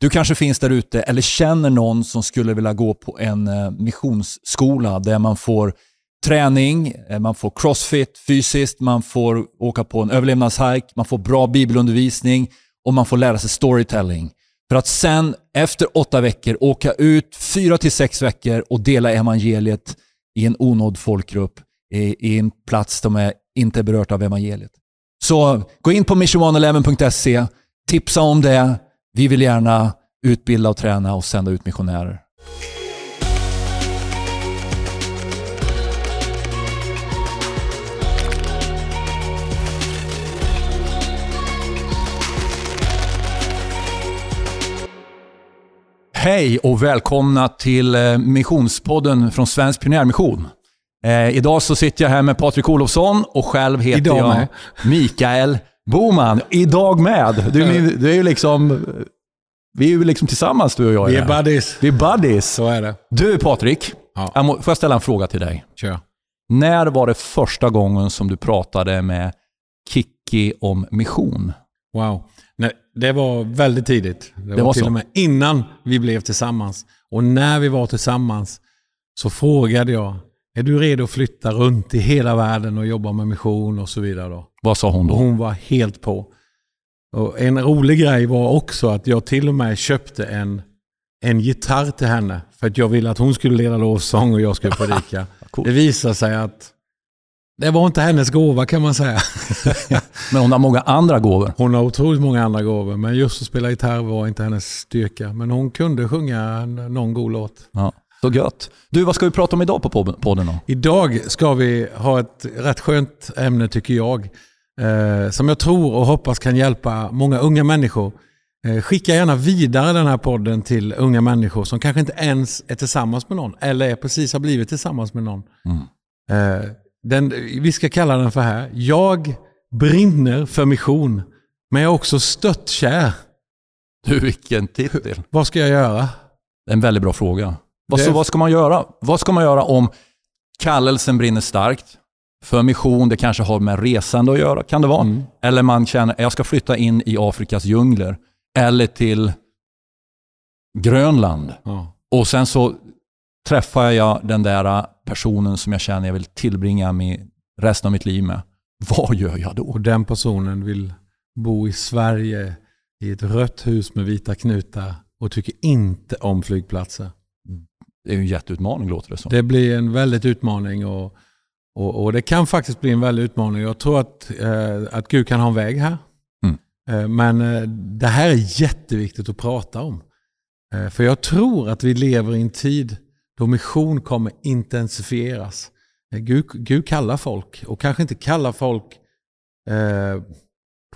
Du kanske finns där ute eller känner någon som skulle vilja gå på en eh, missionsskola där man får träning, eh, man får crossfit fysiskt, man får åka på en överlevnadshike, man får bra bibelundervisning och man får lära sig storytelling. För att sen efter åtta veckor åka ut fyra till sex veckor och dela evangeliet i en onådd folkgrupp i, i en plats som är inte berört av evangeliet. Så gå in på mission111.se, tipsa om det. Vi vill gärna utbilda och träna och sända ut missionärer. Hej och välkomna till eh, Missionspodden från Svensk Pionjärmission. Eh, idag så sitter jag här med Patrik Olofsson och själv heter Idag jag med. Mikael Boman. Idag med. Du, du är ju liksom... Vi är ju liksom tillsammans du och jag. Vi är buddies. Vi är buddies. Så är det. Du Patrik, Ja. jag må, får jag ställa en fråga till dig? Kör. När var det första gången som du pratade med Kikki om mission? Wow. Nej, det var väldigt tidigt. Det, var, var till så. och med innan vi blev tillsammans. Och när vi var tillsammans så frågade jag, är du redo att flytta runt i hela världen och jobba med mission och så vidare? Då? Vad sa hon Och då? hon var helt på. Och en rolig grej var också att jag till och med köpte en, en gitarr till henne. För att jag ville att hon skulle leda lovsång och jag skulle predika. Coolt. det visade sig att det var inte hennes gåva kan man säga. Men hon har många andra gåvor. Hon har otroligt många andra gåvor, men just att spela gitarr var inte hennes styrka. Men hon kunde sjunga någon god låt. Ja, så gött. Du, vad ska vi prata om idag på pod- podden då? Idag ska vi ha ett rätt skönt ämne tycker jag. Eh, som jag tror och hoppas kan hjälpa många unga människor. Eh, skicka gärna vidare den här podden till unga människor som kanske inte ens är tillsammans med någon eller är precis har blivit tillsammans med någon. Mm. Eh, den, vi ska kalla den för här. Jag brinner för mission, men jag är också störtkär. Du, vilken titel. Vad ska jag göra? En väldigt bra fråga. Vad, så, vad ska man göra? Vad ska man göra om kallelsen brinner starkt? För mission, det kanske har med resande att göra, kan det vara. Mm. Eller man känner, jag ska flytta in i Afrikas djungler. Eller till Grönland. Ja. Och sen så träffar jag den där personen som jag känner jag vill tillbringa med resten av mitt liv med. Vad gör jag då? Och den personen vill bo i Sverige i ett rött hus med vita knutar och tycker inte om flygplatser. Det är ju en jätteutmaning låter det som. Det blir en väldigt utmaning och, och, och det kan faktiskt bli en väldig utmaning. Jag tror att, eh, att Gud kan ha en väg här. Mm. Eh, men eh, det här är jätteviktigt att prata om. Eh, för jag tror att vi lever i en tid då mission kommer intensifieras. Eh, Gud, Gud kallar folk och kanske inte kallar folk eh,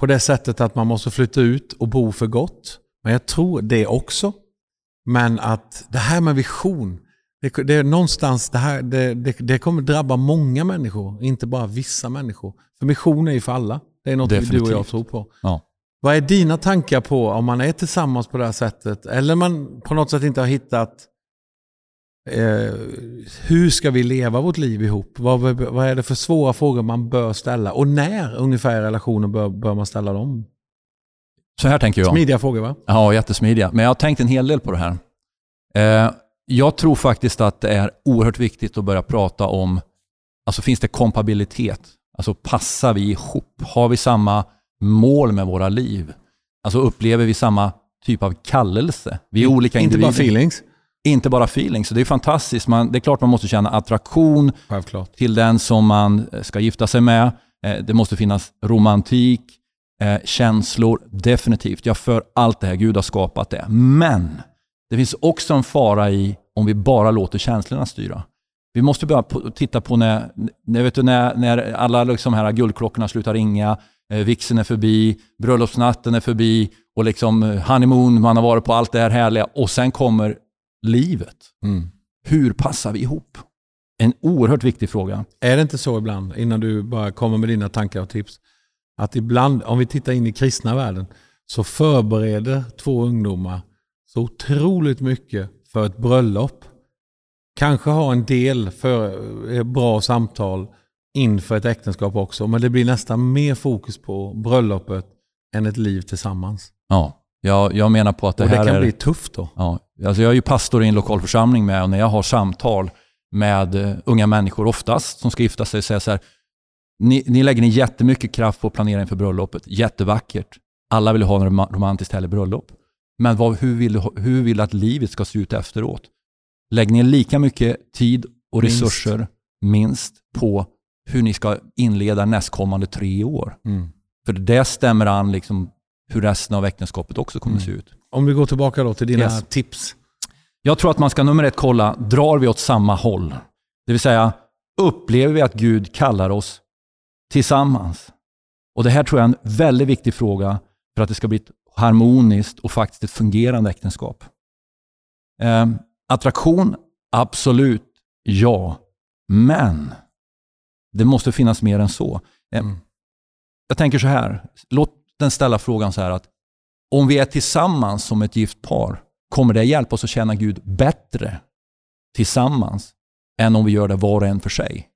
på det sättet att man måste flytta ut och bo för gott. Men jag tror det också. Men att det här med vision, det, det är någonstans, det, här, det, det, det kommer drabba många människor, inte bara vissa människor. För mission är ju för alla. Det är något du och jag Definitivt. tror på. Ja. Vad är dina tankar på om man är tillsammans på det här sättet? Eller man på något sätt inte har hittat eh, hur ska vi leva vårt liv ihop? Vad, vad är det för svåra frågor man bör ställa? Och när ungefär i relationen bör, bör man ställa dem? Så här tänker jag. Smidiga frågor va? Ja, jättesmidiga. Men jag har tänkt en hel del på det här. Eh, jag tror faktiskt att det är oerhört viktigt att börja prata om, alltså finns det kompabilitet? Alltså passar vi ihop? Har vi samma mål med våra liv? Alltså upplever vi samma typ av kallelse? Vi är olika Inte individer. bara feelings. Inte bara feeling. Så det är fantastiskt. Man, det är klart man måste känna attraktion Självklart. till den som man ska gifta sig med. Eh, Det måste finnas romantik, eh, känslor, definitivt. Jag för allt det här, Gud har skapat det. Men det finns också en fara i om vi bara låter känslorna styra. Vi måste börja på, titta på när, när, vet du, när, när alla liksom här guldklockorna slutar ringa, eh, vigseln är förbi, bröllopsnatten är förbi och liksom eh, honeymoon, man har varit på allt det här härliga och sen kommer livet. Mm. Hur passar vi ihop? En oerhört viktig fråga. Är det inte så ibland, innan du bara kommer med dina tankar och tips, att ibland, om vi tittar in i kristna världen, så förbereder två ungdomar så otroligt mycket för ett bröllop. Kanske har en del för eh, bra samtal inför ett äktenskap också, men det blir nästan mer fokus på bröllopet än ett liv tillsammans. Ja, Jag, jag menar på att det, och det här kan är... bli tufft då. Ja, alltså jag är ju pastor i en lokal församling med och när jag har samtal med uh, unga människor oftast som ska gifta sig säger så här, ni, ni lägger ner jättemycket kraft på att planera inför bröllopet. Jättevackert. Alla vill ha en romantiskt härligt bröllop. Men vad, hur, vill, hur vill du att livet ska se ut efteråt? Lägg ner lika mycket tid och resurser, minst, minst på hur ni ska inleda nästkommande tre år. Mm. För det stämmer an liksom hur resten av äktenskapet också kommer mm. se ut. Om vi går tillbaka då till dina yes. tips. Jag tror att man ska nummer ett kolla, drar vi åt samma håll? Det vill säga, upplever vi att Gud kallar oss tillsammans? Och Det här tror jag är en väldigt viktig fråga för att det ska bli ett harmoniskt och faktiskt ett fungerande äktenskap. Eh, attraktion, absolut ja. Men det måste finnas mer än så. Eh, mm. Jag tänker så här, låt den ställa frågan så här att om vi är tillsammans som ett gift par, kommer det hjälpa oss att känna Gud bättre tillsammans än om vi gör det var och en för sig?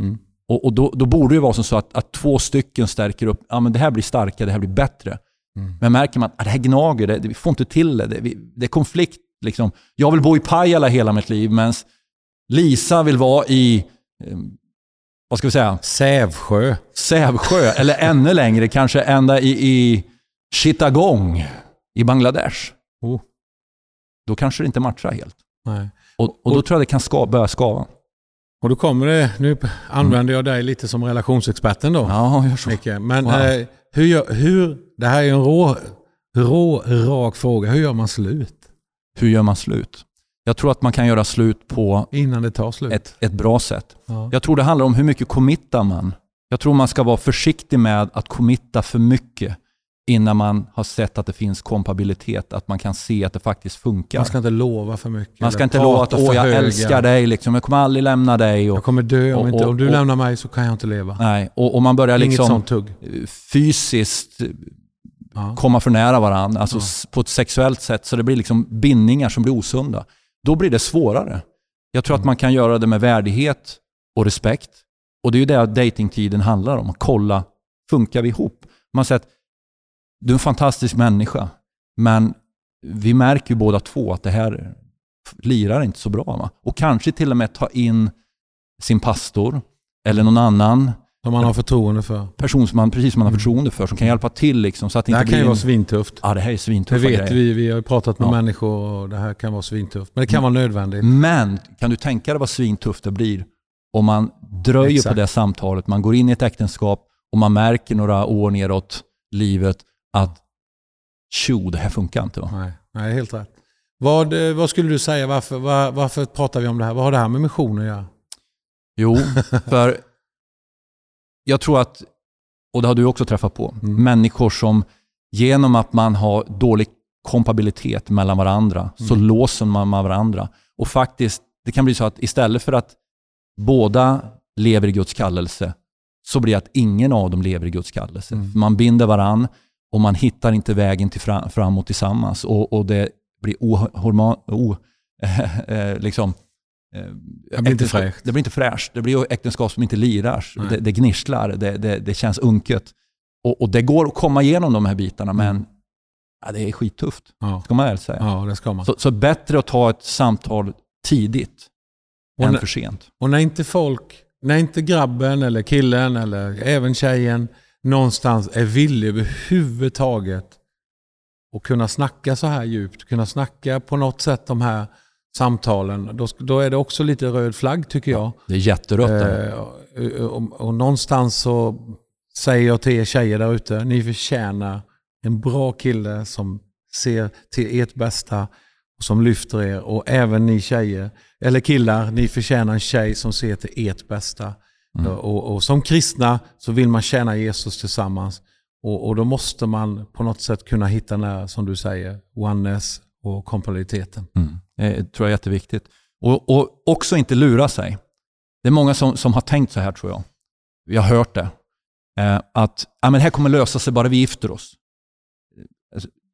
Mm. Och, och då, då, borde det vara så att, att två stycken stärker upp, ja men det här blir starkare, det här blir bättre. Mm. Men märker man att ah, det här gnager, det, vi får inte till det, det, det är konflikt. Liksom. Jag vill bo i Pajala hela mitt liv, medan Lisa vill vara i eh, vad ska vi säga? Sävsjö. Sävsjö, eller ännu längre, kanske ända i, i Chittagong i Bangladesh. Oh. Då kanske det inte matchar helt. Och, och då tror jag det kan ska, börja skava. Och då kommer det, nu använder jag dig lite som relationsexperten då. Ja, gör så. Micke. Men wow. eh, hur, hur, det här är en rå, rå, rak fråga. Hur gör man slut? Hur gör man slut? Jag tror att man kan göra slut på Innan det tar slut. Ett, ett bra sätt. Ja. Jag tror det handlar om hur mycket committar man. Jag tror man ska vara försiktig med att committa för mycket innan man har sett att det finns kompabilitet, att man kan se att det faktiskt funkar. Man ska inte lova för mycket. Man ska inte lova att åh, jag höga. älskar dig, liksom. jag kommer aldrig lämna dig. Och, jag kommer dö om, och, inte, om du lämnar mig så kan jag inte leva. Nej, och, och man börjar liksom fysiskt ja. komma för nära varandra, alltså ja. på ett sexuellt sätt, så det blir liksom bindningar som blir osunda. Då blir det svårare. Jag tror mm. att man kan göra det med värdighet och respekt. Och det är ju det datingtiden handlar om, att kolla, funkar vi ihop? Man säger att du är en fantastisk människa, men vi märker ju båda två att det här lirar inte så bra. Va? Och kanske till och med ta in sin pastor eller någon annan som man har förtroende för. Person som man, precis som man har mm. förtroende för, som kan hjälpa till. Liksom, så att det, det här kan ju vara svintufft. Ja, det här är svintuffa Det vet grejer. vi. Vi har ju pratat med ja. människor och det här kan vara svintufft. Men det kan mm. vara nödvändigt. Men kan du tänka dig vad svintufft det blir om man dröjer Exakt. på det samtalet, man går in i ett äktenskap och man märker några år neråt livet att tjo, det här funkar inte. Va? Nej, nej helt rätt. Vad, eh, vad skulle du säga, varför, var, varför pratar vi om det här? Vad har det här med mission att göra? Jo, för jag tror att, och det har du också träffat på, mm. människor som genom att man har dålig kompabilitet mellan varandra mm. så låser man varandra. Och faktiskt, det kan bli så att istället för att båda lever i Guds kallelse så blir det att ingen av dem lever i Guds kallelse. Mm. Man binder varandra och man hittar inte vägen till fram, framåt tillsammans. Och, och det blir ohormon, oh, eh, liksom, Eh, det blir inte fräscht. Det blir inte fräscht. Det blir äktenskap som inte lirar. Det, det gnisslar, det, det, det, känns unket. Och, och, det går att komma igenom de här bitarna, mm. men ja, det är skittufft. Ja. ska man väl säga. Ja, det ska man. Så, så bättre att ta ett samtal tidigt och än när, för sent. Och när inte folk, när inte grabben eller killen eller även tjejen någonstans är villig överhuvudtaget att kunna snacka så här djupt, kunna snacka på något sätt de här samtalen, då, då är det också lite röd flagg tycker jag. Det är jätterött. Eh, och, och, och, någonstans så säger jag till er tjejer där ute, ni förtjänar en bra kille som ser till ert bästa och som lyfter er. Och även ni tjejer, eller killar, ni förtjänar en tjej som ser till ert bästa. Mm. Och, och, som kristna så vill man tjäna Jesus tillsammans. Och, och då måste man på något sätt kunna hitta den här, som du säger, oneness och kompatibiliteten. Mm. Det tror jag är jätteviktigt. Och, och också inte lura sig. Det är många som, som har tänkt så här tror jag. Vi har hört det. Eh, att ja, men det här kommer lösa sig bara vi gifter oss.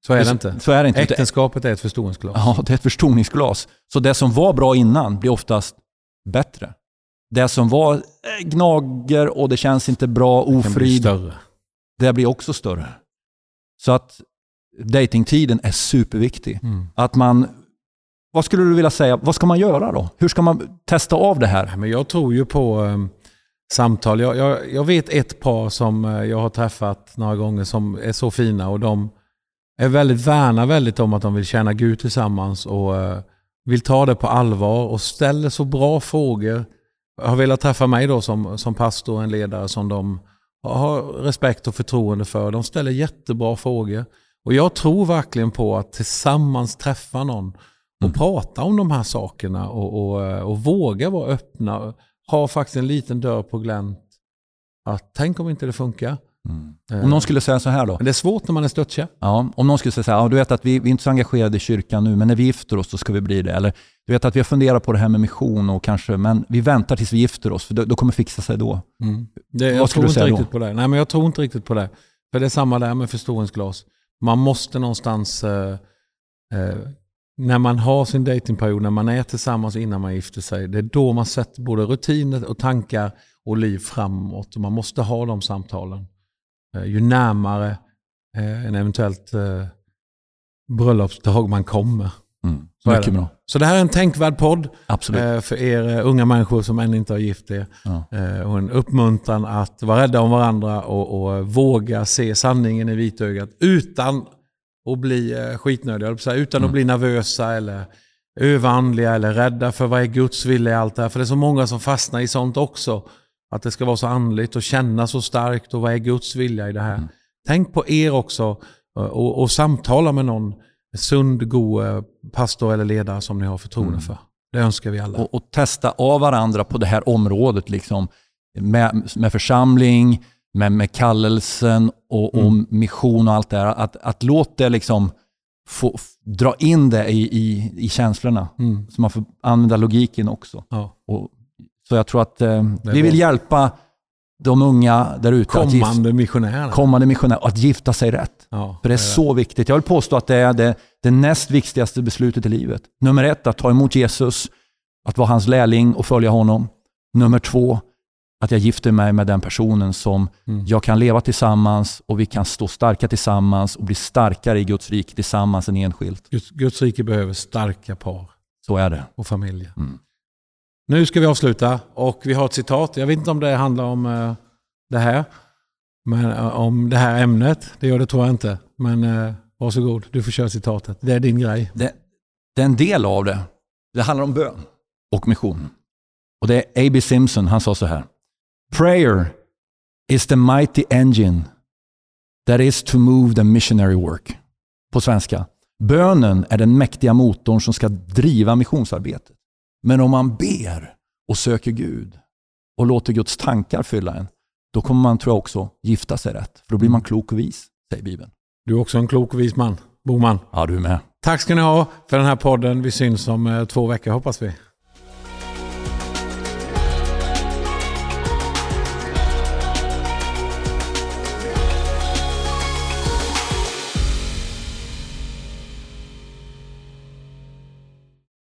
Så är det inte. Så är det inte. Äktenskapet är ett förstoringsglas. Ja, det är ett förstoringsglas. Så det som var bra innan blir oftast bättre. Det som var eh, gnager och det känns inte bra, ofrid, det, blir större. det blir också större. Så att datingtiden är superviktig. Mm. Att man, vad skulle du vilja säga, vad ska man göra då? Hur ska man testa av det här? Men jag tror ju på eh, samtal. Jag, jag, jag vet ett par som eh, jag har träffat några gånger som är så fina och de är väldigt värna väldigt om att de vill tjäna Gud tillsammans och vill ta det på allvar och ställer så bra frågor. Har velat träffa mig då som, som pastor och en ledare som de har respekt och förtroende för. De ställer jättebra frågor. Och jag tror verkligen på att tillsammans träffa någon och Mm. prata om de här sakerna och, och, och våga vara öppna. Ha faktiskt en liten dörr på glänt. Att tänk om inte det funkar. Eh, Om någon skulle säga så här då? Men det är svårt när man är störtkär. Ja, om någon skulle säga så här, ja, du vet att vi, vi är inte så engagerade i kyrkan nu, men när vi gifter oss så ska vi bli det. Eller du vet att vi har funderat på det här med mission och kanske, men vi väntar tills vi gifter oss, för då, då kommer fixa sig då. Det, jag Vad skulle du inte säga då? på det. Nej, men jag tror inte riktigt på det. För det är samma där med förstoringsglas. Man måste någonstans, eh, eh, när man har sin datingperiod, när man är tillsammans innan man gifter sig, det är då man sätter både rutiner och tankar och liv framåt. Och man måste ha de samtalen. Eh, ju närmare eh, en eventuellt eh, bröllopsdag man kommer. Mm. Så Mycket det. bra. Så det här är en tänkvärd podd Absolut. för er unga människor som ännu inte har gift er. Ja. Och en uppmuntran att vara rädda om varandra och, och våga se sanningen i vitögat utan att bli skitnödiga, utan Mm. att bli nervösa eller överandliga eller rädda för vad är Guds vilja i allt det här. För det är så många som fastnar i sånt också. Att det ska vara så andligt och känna så starkt och vad är Guds vilja i det här. Mm. Tänk på er också eh, och, och samtala med någon sund, god eh, pastor eller ledare som ni har förtroende Mm. för. Det önskar vi alla. och, och testa av varandra på det här området. Liksom, med, med församling, med, med kallelsen och, och Mm. mission och allt det här. Att, att låta det liksom få, dra in det i, i, i känslorna. Mm. Så man får använda logiken också. Ja. Och, så jag tror att eh, är vi vill hjälpa de unga där ute Kommande missionärer. kommande missionärer att gifta sig rätt. Ja, För det är så viktigt. Jag vill påstå att det är det, det näst viktigaste beslutet i livet. Nummer ett, att ta emot Jesus, att vara hans lärling och följa honom. Nummer två, att jag gifter mig med den personen som Mm. jag kan leva tillsammans och vi kan stå starka tillsammans och bli starkare i Guds rike tillsammans än enskilt. Guds, Guds rike behöver starka par Så är det. och familjer. Mm. Nu ska vi avsluta och vi har ett citat. Jag vet inte om det handlar om eh, det här. Men eh, om det här ämnet. Det gör det tror jag inte. Men eh, varsågod, du får köra citatet. Det är din grej. det. Det är en del av det. Det handlar om bön och mission. Och det är A.B. Simpson, han sa så här. Prayer is the mighty engine that is to move the missionary work. På svenska. Bönen är den mäktiga motorn som ska driva missionsarbetet. Men om man ber och söker Gud och låter Guds tankar fylla en, då kommer man tror jag också gifta sig rätt. För då blir man klok och vis, säger Bibeln. Du är också en klok och vis man. Boman. Ja, du är med. Tack ska ni ha för den här podden. Vi syns om eh, två veckor hoppas vi.